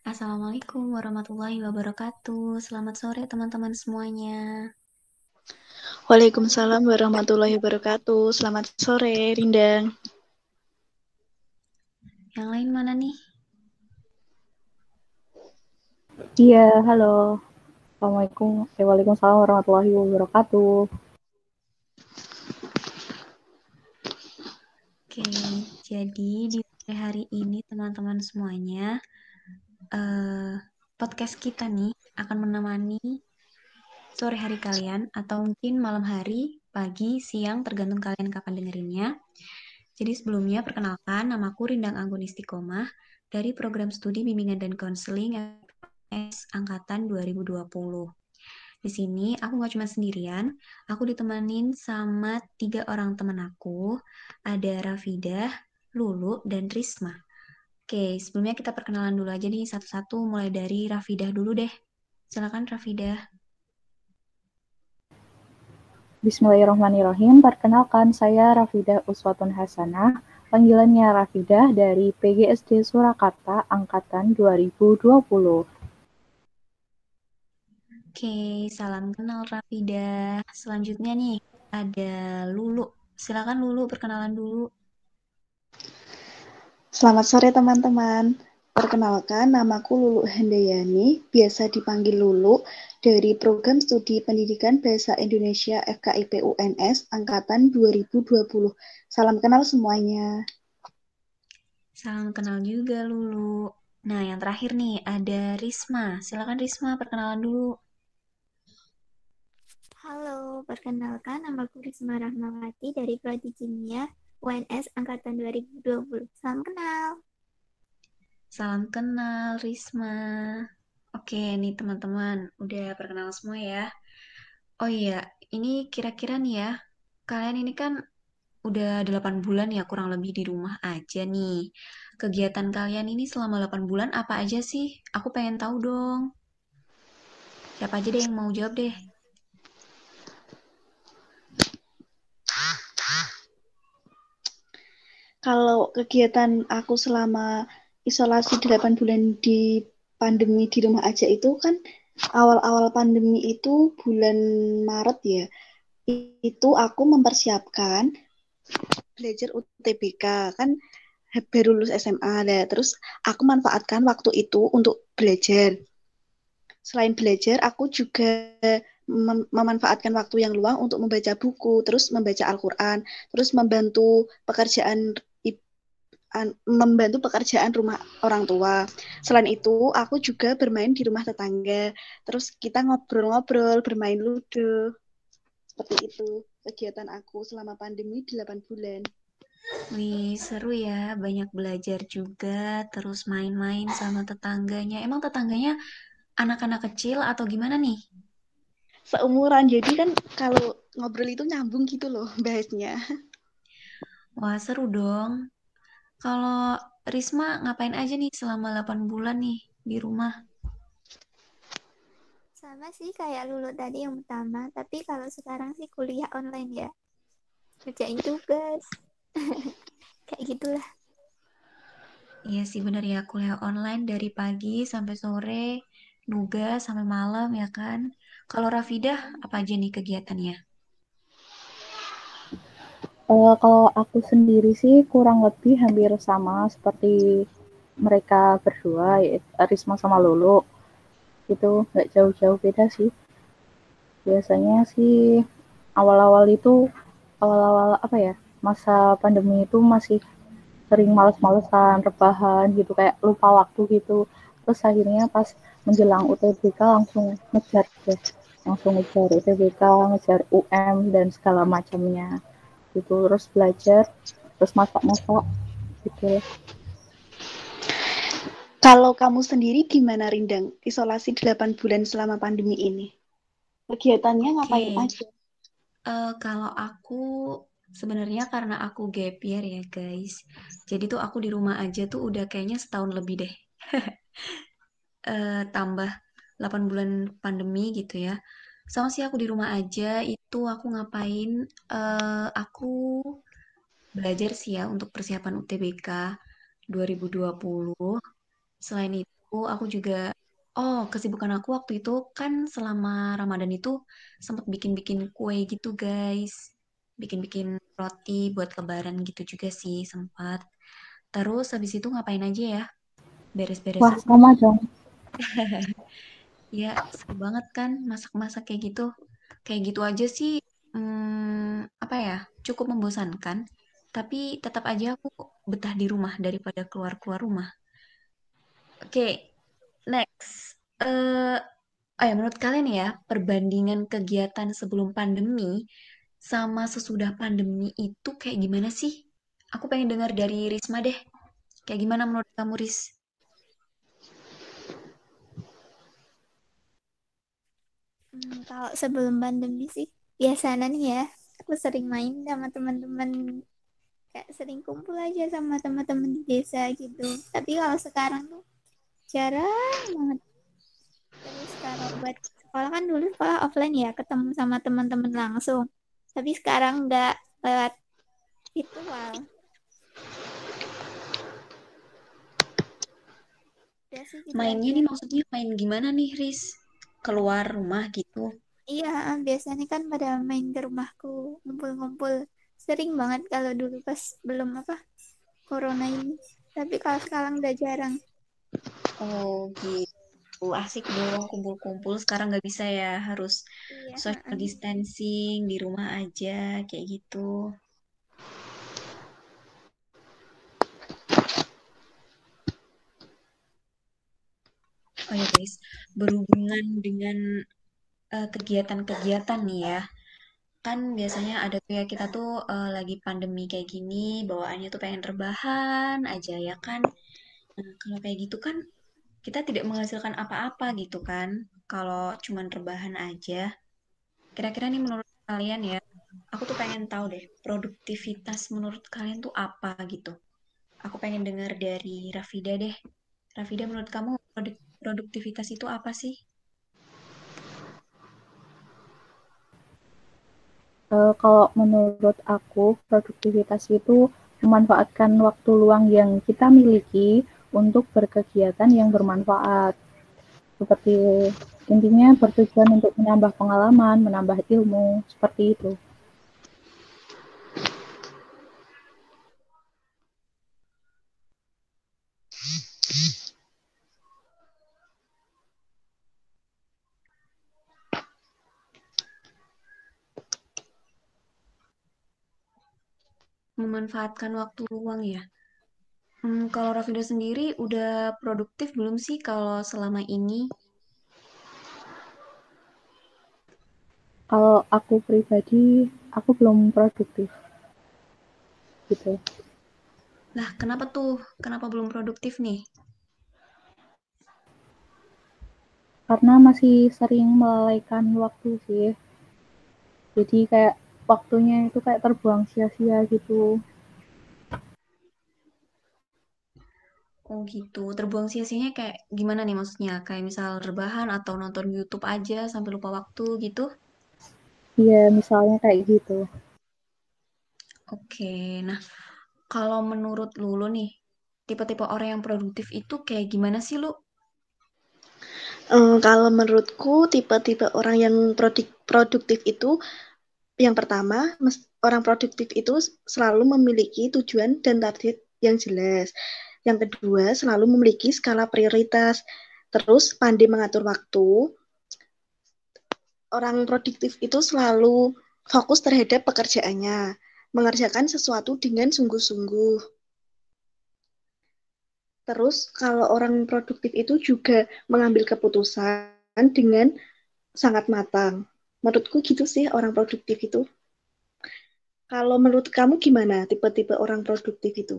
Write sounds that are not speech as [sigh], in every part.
Assalamualaikum warahmatullahi wabarakatuh. Selamat sore teman-teman semuanya. Waalaikumsalam warahmatullahi wabarakatuh. Selamat sore, Rindang. Yang lain mana nih? Iya, halo. Assalamualaikum. Eh, Waalaikumsalam warahmatullahi wabarakatuh. Oke, jadi di hari ini teman-teman semuanya, uh, podcast kita nih akan menemani sore hari kalian atau mungkin malam hari, pagi, siang, tergantung kalian kapan dengerinnya. Jadi sebelumnya perkenalkan namaku Rindang Anggun Istiqomah dari program studi bimbingan dan konseling angkatan 2020. Di sini aku nggak cuma sendirian, aku ditemenin sama tiga orang teman aku, ada Rafidah, Lulu, dan Risma. Oke, sebelumnya kita perkenalan dulu aja nih satu-satu, mulai dari Rafidah dulu deh. Silakan Rafidah. Bismillahirrahmanirrahim. Perkenalkan saya Rafidah Uswatun Hasanah, panggilannya Rafidah dari PGSD Surakarta angkatan 2020. Oke, salam kenal Rafida. Selanjutnya nih, ada Lulu. Silakan Lulu, perkenalan dulu. Selamat sore teman-teman. Perkenalkan, namaku Lulu Handayani, biasa dipanggil Lulu, dari Program Studi Pendidikan Bahasa Indonesia FKIP UNS Angkatan 2020. Salam kenal semuanya. Salam kenal juga Lulu. Nah, yang terakhir nih, ada Risma. Silakan Risma, perkenalan dulu. Halo, perkenalkan nama aku Risma Rahmawati dari Prodi Kimia UNS Angkatan 2020. Salam kenal. Salam kenal Risma. Oke nih teman-teman, udah perkenalan semua ya. Oh iya, ini kira-kira nih ya, kalian ini kan udah 8 bulan ya kurang lebih di rumah aja nih. Kegiatan kalian ini selama 8 bulan apa aja sih? Aku pengen tahu dong. Siapa aja deh yang mau jawab deh? Kalau kegiatan aku selama isolasi 8 bulan di pandemi di rumah aja itu kan awal-awal pandemi itu bulan Maret ya. Itu aku mempersiapkan belajar UTBK kan baru lulus SMA lah. Terus aku manfaatkan waktu itu untuk belajar. Selain belajar, aku juga mem memanfaatkan waktu yang luang untuk membaca buku, terus membaca Al-Quran, terus membantu pekerjaan membantu pekerjaan rumah orang tua. Selain itu, aku juga bermain di rumah tetangga. Terus kita ngobrol-ngobrol, bermain ludo. Seperti itu kegiatan aku selama pandemi 8 bulan. Wih, seru ya. Banyak belajar juga, terus main-main sama tetangganya. Emang tetangganya anak-anak kecil atau gimana nih? Seumuran, jadi kan kalau ngobrol itu nyambung gitu loh [laughs] bahasnya. Wah, seru dong. Kalau Risma ngapain aja nih selama 8 bulan nih di rumah? Sama sih kayak Lulu tadi yang pertama, tapi kalau sekarang sih kuliah online ya. Kerjain tugas. [laughs] kayak gitulah. Iya sih bener ya, kuliah online dari pagi sampai sore, nugas sampai malam ya kan. Kalau Rafidah, apa aja nih kegiatannya? Uh, kalau aku sendiri sih kurang lebih hampir sama seperti mereka berdua, Risma sama Lulu. Itu nggak jauh-jauh beda sih. Biasanya sih awal-awal itu, awal-awal apa ya, masa pandemi itu masih sering males-malesan, rebahan gitu, kayak lupa waktu gitu. Terus akhirnya pas menjelang UTBK langsung ngejar deh, langsung ngejar UTBK, ngejar UM dan segala macamnya gitu terus belajar terus masak-masak gitu Kalau kamu sendiri gimana Rindang isolasi 8 bulan selama pandemi ini? Kegiatannya ngapain okay. aja? Uh, kalau aku sebenarnya karena aku gap year ya guys. Jadi tuh aku di rumah aja tuh udah kayaknya setahun lebih deh. uh, [laughs] tambah 8 bulan pandemi gitu ya sama sih aku di rumah aja itu aku ngapain uh, aku belajar sih ya untuk persiapan UTBK 2020 selain itu aku juga oh kesibukan aku waktu itu kan selama Ramadan itu sempat bikin-bikin kue gitu guys. Bikin-bikin roti buat lebaran gitu juga sih sempat. Terus habis itu ngapain aja ya? Beres-beres Wah, sama dong. [laughs] Ya, seru banget kan masak-masak kayak gitu. Kayak gitu aja sih, hmm, apa ya, cukup membosankan. Tapi tetap aja aku betah di rumah daripada keluar-keluar rumah. Oke, next. Eh, oh ya, menurut kalian ya, perbandingan kegiatan sebelum pandemi sama sesudah pandemi itu kayak gimana sih? Aku pengen dengar dari Risma deh. Kayak gimana menurut kamu, Ris? Hmm, kalau sebelum pandemi sih biasanya nih ya, aku sering main sama teman-teman kayak sering kumpul aja sama teman-teman di desa gitu. Tapi kalau sekarang tuh jarang banget. Terus kalau buat sekolah kan dulu sekolah offline ya, ketemu sama teman-teman langsung. Tapi sekarang nggak lewat virtual. Gitu Mainnya nih maksudnya main gimana nih, Riz? Keluar rumah gitu. Iya, biasanya kan pada main ke rumahku, ngumpul-ngumpul. Sering banget kalau dulu pas belum apa corona ini. Tapi kalau sekarang udah jarang. Oh gitu, asik dong kumpul-kumpul. Sekarang nggak bisa ya, harus Iya, social distancing di rumah aja, kayak gitu. Oh ya guys, berhubungan dengan eh, kegiatan-kegiatan nih ya. Kan biasanya ada tuh ya kita tuh eh, lagi pandemi kayak gini, bawaannya tuh pengen rebahan aja ya kan. Nah, kalau kayak gitu kan kita tidak menghasilkan apa-apa gitu kan. Kalau cuman rebahan aja. Kira-kira nih menurut kalian ya, aku tuh pengen tahu deh, produktivitas menurut kalian tuh apa gitu. Aku pengen dengar dari Rafida deh. Rafida, menurut kamu produk- produktivitas itu apa sih? Eh, kalau menurut aku, produktivitas itu memanfaatkan waktu luang yang kita miliki untuk berkegiatan yang bermanfaat. Seperti intinya bertujuan untuk menambah pengalaman, menambah ilmu, seperti itu. Memanfaatkan waktu luang ya. Hmm, kalau Rafida sendiri udah produktif belum sih kalau selama ini? Kalau aku pribadi, aku belum produktif gitu. Lah, kenapa tuh? Kenapa belum produktif nih? Karena masih sering melalaikan waktu sih. Jadi kayak waktunya itu kayak terbuang sia-sia gitu. Oh gitu, terbuang sia-sianya kayak gimana nih maksudnya? Kayak misal rebahan atau nonton YouTube aja sampai lupa waktu gitu? Iya, misalnya kayak gitu. Oke, nah kalau menurut Lulu nih, tipe-tipe orang yang produktif itu kayak gimana sih Lu? Eh, kalau menurutku tipe-tipe orang yang produktif itu yang pertama orang produktif itu selalu memiliki tujuan dan target yang jelas. Yang kedua selalu memiliki skala prioritas. Terus pandai mengatur waktu. Orang produktif itu selalu fokus terhadap pekerjaannya, mengerjakan sesuatu dengan sungguh-sungguh. Terus kalau orang produktif itu juga mengambil keputusan dengan sangat matang. Menurutku gitu sih orang produktif itu. Kalau menurut kamu gimana tipe-tipe orang produktif itu?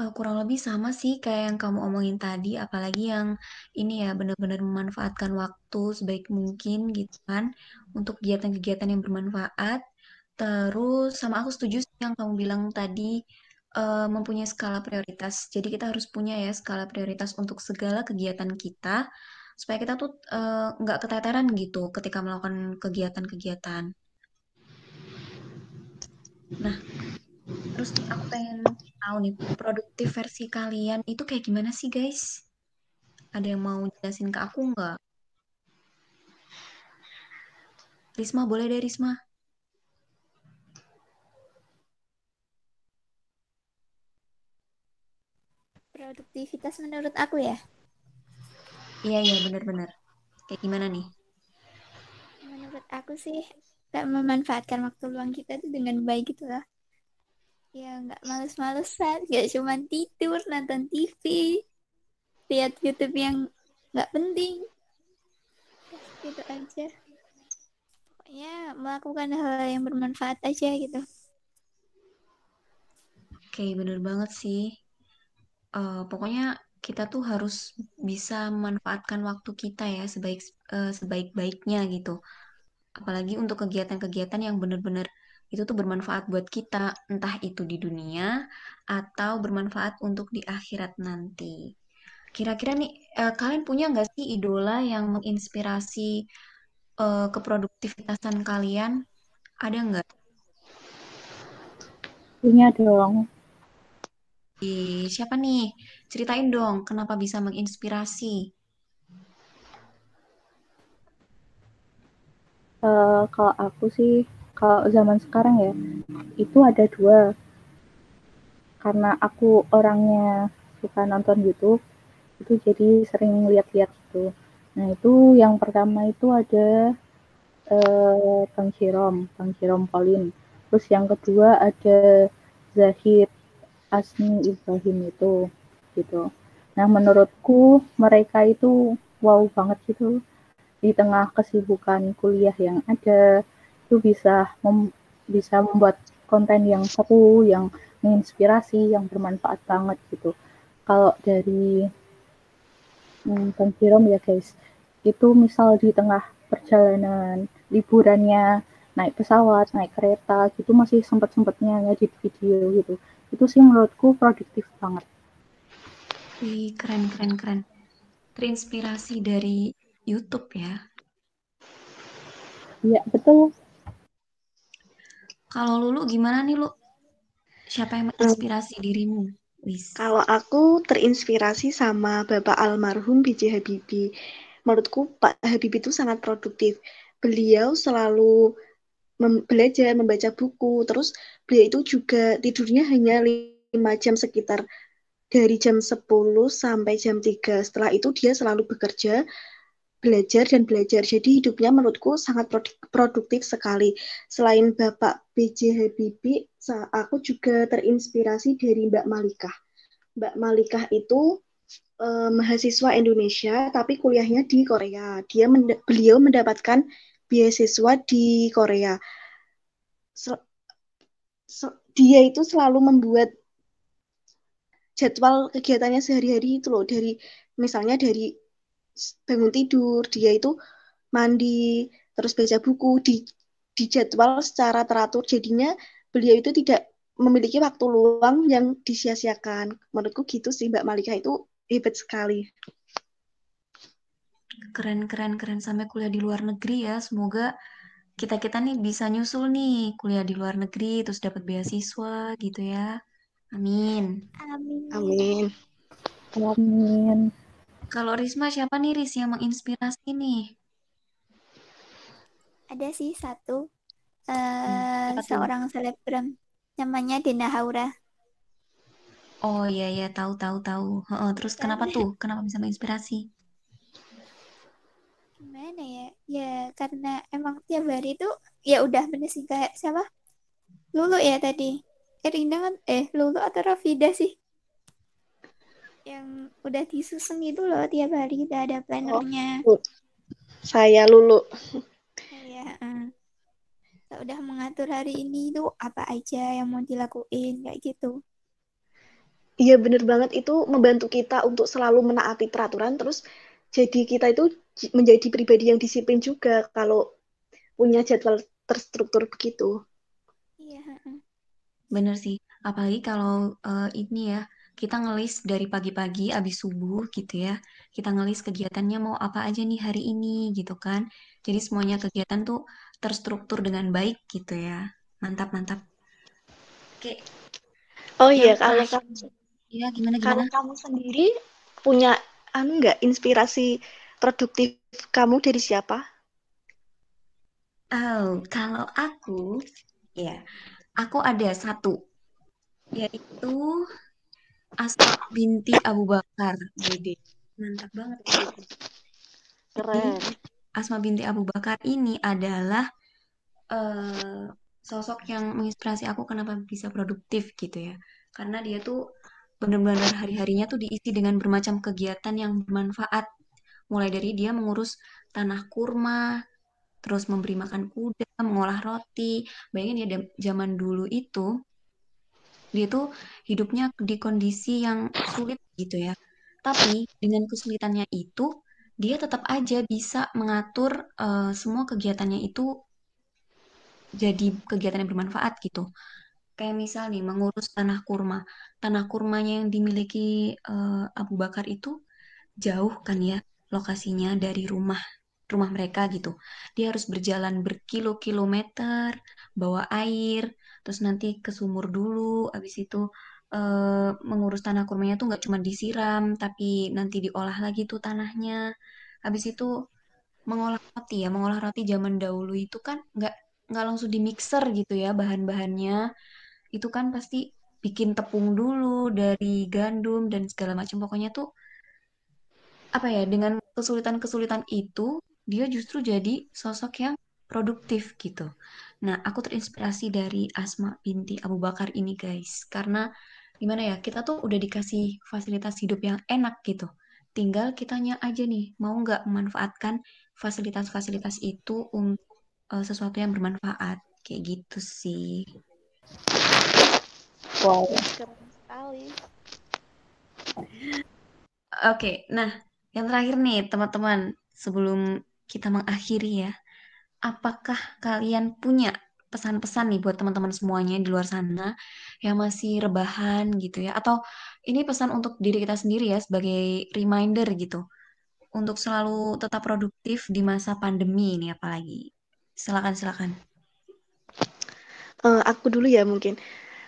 Eh, kurang lebih sama sih kayak yang kamu omongin tadi, apalagi yang ini ya benar-benar memanfaatkan waktu sebaik mungkin gitu kan untuk kegiatan-kegiatan yang bermanfaat. Terus sama aku setuju sih yang kamu bilang tadi eh, mempunyai skala prioritas. Jadi kita harus punya ya skala prioritas untuk segala kegiatan kita supaya kita tuh eh, nggak keteteran gitu ketika melakukan kegiatan-kegiatan. Nah, terus nih aku pengen tahu nih, produktif versi kalian itu kayak gimana sih, guys? Ada yang mau jelasin ke aku nggak? Risma, boleh deh Risma. Produktivitas menurut aku ya. Iya, iya, benar-benar. Kayak gimana nih? Menurut aku sih kayak memanfaatkan waktu luang kita tuh dengan baik gitu lah. Ya nggak males-malesan, nggak cuma tidur, nonton TV, lihat YouTube yang nggak penting. Gitu aja. Pokoknya melakukan hal yang bermanfaat aja gitu. Oke, bener banget sih. Uh, pokoknya kita tuh harus bisa memanfaatkan waktu kita ya sebaik uh, sebaik-baiknya gitu. Apalagi untuk kegiatan-kegiatan yang bener-bener itu tuh bermanfaat buat kita, entah itu di dunia atau bermanfaat untuk di akhirat nanti. Kira-kira nih, uh, kalian punya nggak sih idola yang menginspirasi uh, keproduktivitasan kalian? Ada nggak? Punya dong. Siapa nih? Ceritain dong, kenapa bisa menginspirasi? Uh, kalau aku sih, kalau zaman sekarang ya, itu ada dua. Karena aku orangnya suka nonton YouTube, itu jadi sering lihat-lihat gitu. Nah itu yang pertama itu ada uh, Bang Jirom, Bang Jirom Pauline. Terus yang kedua ada Zahid Asmi Ibrahim itu gitu. Nah menurutku mereka itu wow banget gitu di tengah kesibukan kuliah yang ada itu bisa mem bisa membuat konten yang seru, yang menginspirasi, yang bermanfaat banget gitu. Kalau dari hmm, Bang ya guys, itu misal di tengah perjalanan liburannya naik pesawat, naik kereta gitu masih sempat-sempatnya ngedit video gitu. Itu sih menurutku produktif banget. Wih, keren, keren, keren. Terinspirasi dari YouTube ya? Iya, betul. Kalau Lulu gimana nih, Lu? Siapa yang menginspirasi hmm. dirimu? Wis. Kalau aku terinspirasi sama Bapak almarhum B.J. Habibie. Menurutku Pak Habibie itu sangat produktif. Beliau selalu mem belajar, membaca buku. Terus beliau itu juga tidurnya hanya lima jam sekitar dari jam 10 sampai jam 3. Setelah itu dia selalu bekerja belajar dan belajar. Jadi hidupnya menurutku sangat produktif sekali. Selain Bapak B.J. Habibie, aku juga terinspirasi dari Mbak Malikah. Mbak Malikah itu eh, mahasiswa Indonesia tapi kuliahnya di Korea. Dia mend beliau mendapatkan beasiswa di Korea. Sel dia itu selalu membuat jadwal kegiatannya sehari-hari itu loh dari misalnya dari bangun tidur, dia itu mandi, terus baca buku, di, di jadwal secara teratur. Jadinya beliau itu tidak memiliki waktu luang yang disia-siakan. Menurutku gitu sih Mbak Malika itu hebat sekali. Keren, keren, keren. Sampai kuliah di luar negeri ya. Semoga kita-kita nih bisa nyusul nih kuliah di luar negeri, terus dapat beasiswa gitu ya. Amin. Amin. Amin. Amin. Kalau Risma siapa nih Ris yang menginspirasi nih? Ada sih satu uh, hmm, seorang selebgram namanya Dena Haura. Oh iya iya tahu tahu tahu. Uh, terus kenapa tuh? Kenapa bisa menginspirasi? Gimana ya? Ya karena emang tiap hari itu ya udah bener sih kayak siapa? Lulu ya tadi. Eh kan eh Lulu atau Rafida sih? yang udah disusun itu loh tiap hari udah ada plannernya. Oh, saya Lulu. Saya uh, udah mengatur hari ini itu apa aja yang mau dilakuin kayak gitu. Iya bener banget itu membantu kita untuk selalu menaati peraturan terus jadi kita itu menjadi pribadi yang disiplin juga kalau punya jadwal terstruktur begitu. Iya. Bener sih, apalagi kalau uh, ini ya kita ngelis dari pagi-pagi abis subuh gitu ya. Kita ngelis kegiatannya mau apa aja nih hari ini gitu kan. Jadi semuanya kegiatan tuh terstruktur dengan baik gitu ya. Mantap, mantap. Oke. Oh iya, kalau kamu ya gimana kalau gimana? kamu sendiri punya anu nggak inspirasi produktif kamu dari siapa? Oh, kalau aku, ya, aku ada satu, yaitu Asma binti Abu Bakar. Wede, mantap banget. Jadi, Keren. Asma binti Abu Bakar ini adalah eh, sosok yang menginspirasi aku kenapa bisa produktif gitu ya. Karena dia tuh benar-benar hari-harinya tuh diisi dengan bermacam kegiatan yang bermanfaat. Mulai dari dia mengurus tanah kurma, terus memberi makan kuda, mengolah roti. Bayangin ya zaman dulu itu dia tuh hidupnya di kondisi yang sulit gitu ya. Tapi dengan kesulitannya itu dia tetap aja bisa mengatur eh, semua kegiatannya itu jadi kegiatan yang bermanfaat gitu. Kayak misal nih mengurus tanah kurma. Tanah kurmanya yang dimiliki eh, Abu Bakar itu jauh kan ya lokasinya dari rumah rumah mereka gitu. Dia harus berjalan berkilo-kilometer, bawa air, terus nanti ke sumur dulu, habis itu eh, mengurus tanah kurmanya tuh nggak cuma disiram, tapi nanti diolah lagi tuh tanahnya. Habis itu mengolah roti ya, mengolah roti zaman dahulu itu kan nggak nggak langsung di mixer gitu ya bahan-bahannya. Itu kan pasti bikin tepung dulu dari gandum dan segala macam. Pokoknya tuh apa ya dengan kesulitan-kesulitan itu dia justru jadi sosok yang produktif gitu. Nah, aku terinspirasi dari Asma binti Abu Bakar ini guys, karena gimana ya kita tuh udah dikasih fasilitas hidup yang enak gitu. Tinggal kitanya aja nih mau nggak memanfaatkan fasilitas-fasilitas itu untuk eh, sesuatu yang bermanfaat kayak gitu sih. Wow. Keren sekali. Oke, nah yang terakhir nih teman-teman sebelum kita mengakhiri ya. Apakah kalian punya pesan-pesan nih buat teman-teman semuanya di luar sana yang masih rebahan gitu ya? Atau ini pesan untuk diri kita sendiri ya sebagai reminder gitu untuk selalu tetap produktif di masa pandemi ini apalagi. Silakan silakan. Eh, aku dulu ya mungkin.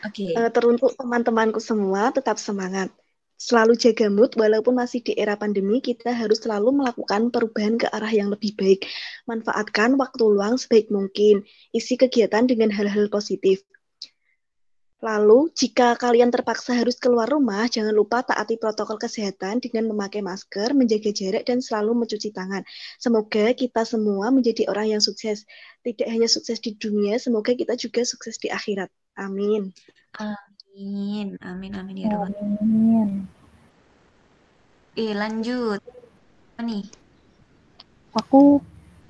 Oke. Eh, teruntuk teman-temanku semua, tetap semangat. Selalu jaga mood, walaupun masih di era pandemi, kita harus selalu melakukan perubahan ke arah yang lebih baik. Manfaatkan waktu luang sebaik mungkin. Isi kegiatan dengan hal-hal positif. Lalu, jika kalian terpaksa harus keluar rumah, jangan lupa taati protokol kesehatan dengan memakai masker, menjaga jarak, dan selalu mencuci tangan. Semoga kita semua menjadi orang yang sukses. Tidak hanya sukses di dunia, semoga kita juga sukses di akhirat. Amin. Amin. Amin amin ya Rabbal. Amin. Eh lanjut. Apa nih? Aku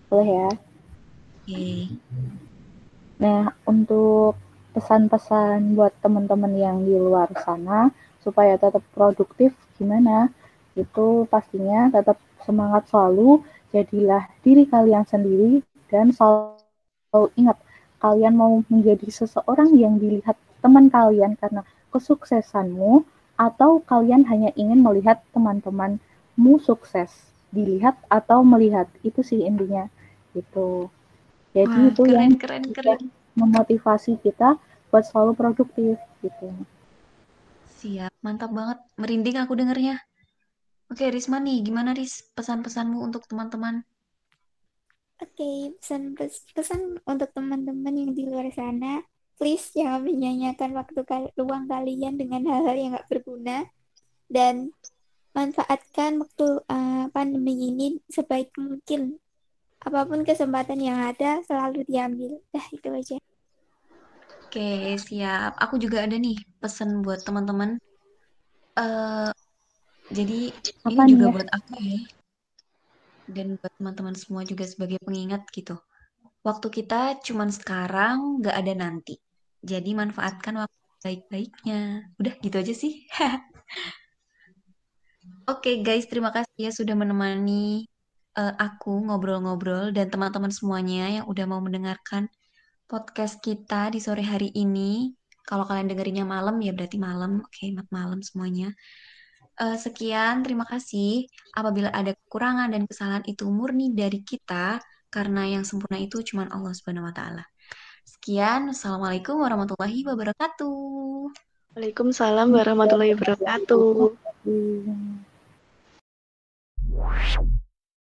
boleh ya. Oke. Nah, untuk pesan-pesan buat teman-teman yang di luar sana supaya tetap produktif gimana? Itu pastinya tetap semangat selalu, jadilah diri kalian sendiri dan selalu ingat kalian mau menjadi seseorang yang dilihat teman kalian karena kesuksesanmu atau kalian hanya ingin melihat teman-temanmu sukses dilihat atau melihat itu sih intinya gitu jadi Wah, itu keren yang keren keren. memotivasi kita buat selalu produktif gitu Siap, mantap banget. Merinding aku dengernya. Oke, Risma nih, gimana Ris pesan-pesanmu untuk teman-teman? Oke, pesan pesan untuk teman-teman yang di luar sana, please jangan menyanyiakan waktu kal- luang kalian dengan hal-hal yang nggak berguna dan manfaatkan waktu uh, pandemi ini sebaik mungkin. Apa pun kesempatan yang ada, selalu diambil. Dah, itu aja. Oke, siap. Aku juga ada nih pesan buat teman-teman. Eh, jadi ini apa nih juga ya buat aku ya, dan buat teman-teman semua juga sebagai pengingat gitu. Waktu kita cuman sekarang, nggak ada nanti. Jadi manfaatkan waktu baik-baiknya. Udah gitu aja sih. [laughs] Oke guys, terima kasih ya sudah menemani eh, aku ngobrol-ngobrol dan teman-teman semuanya yang udah mau mendengarkan podcast kita di sore hari ini. Kalau kalian dengerinnya malam ya berarti malam. Oke, mat malam semuanya. Uh, sekian, terima kasih. Apabila ada kekurangan dan kesalahan itu murni dari kita, karena yang sempurna itu cuma Allah Subhanahu wa taala. Sekian, Assalamualaikum warahmatullahi wabarakatuh. Waalaikumsalam warahmatullahi wabarakatuh.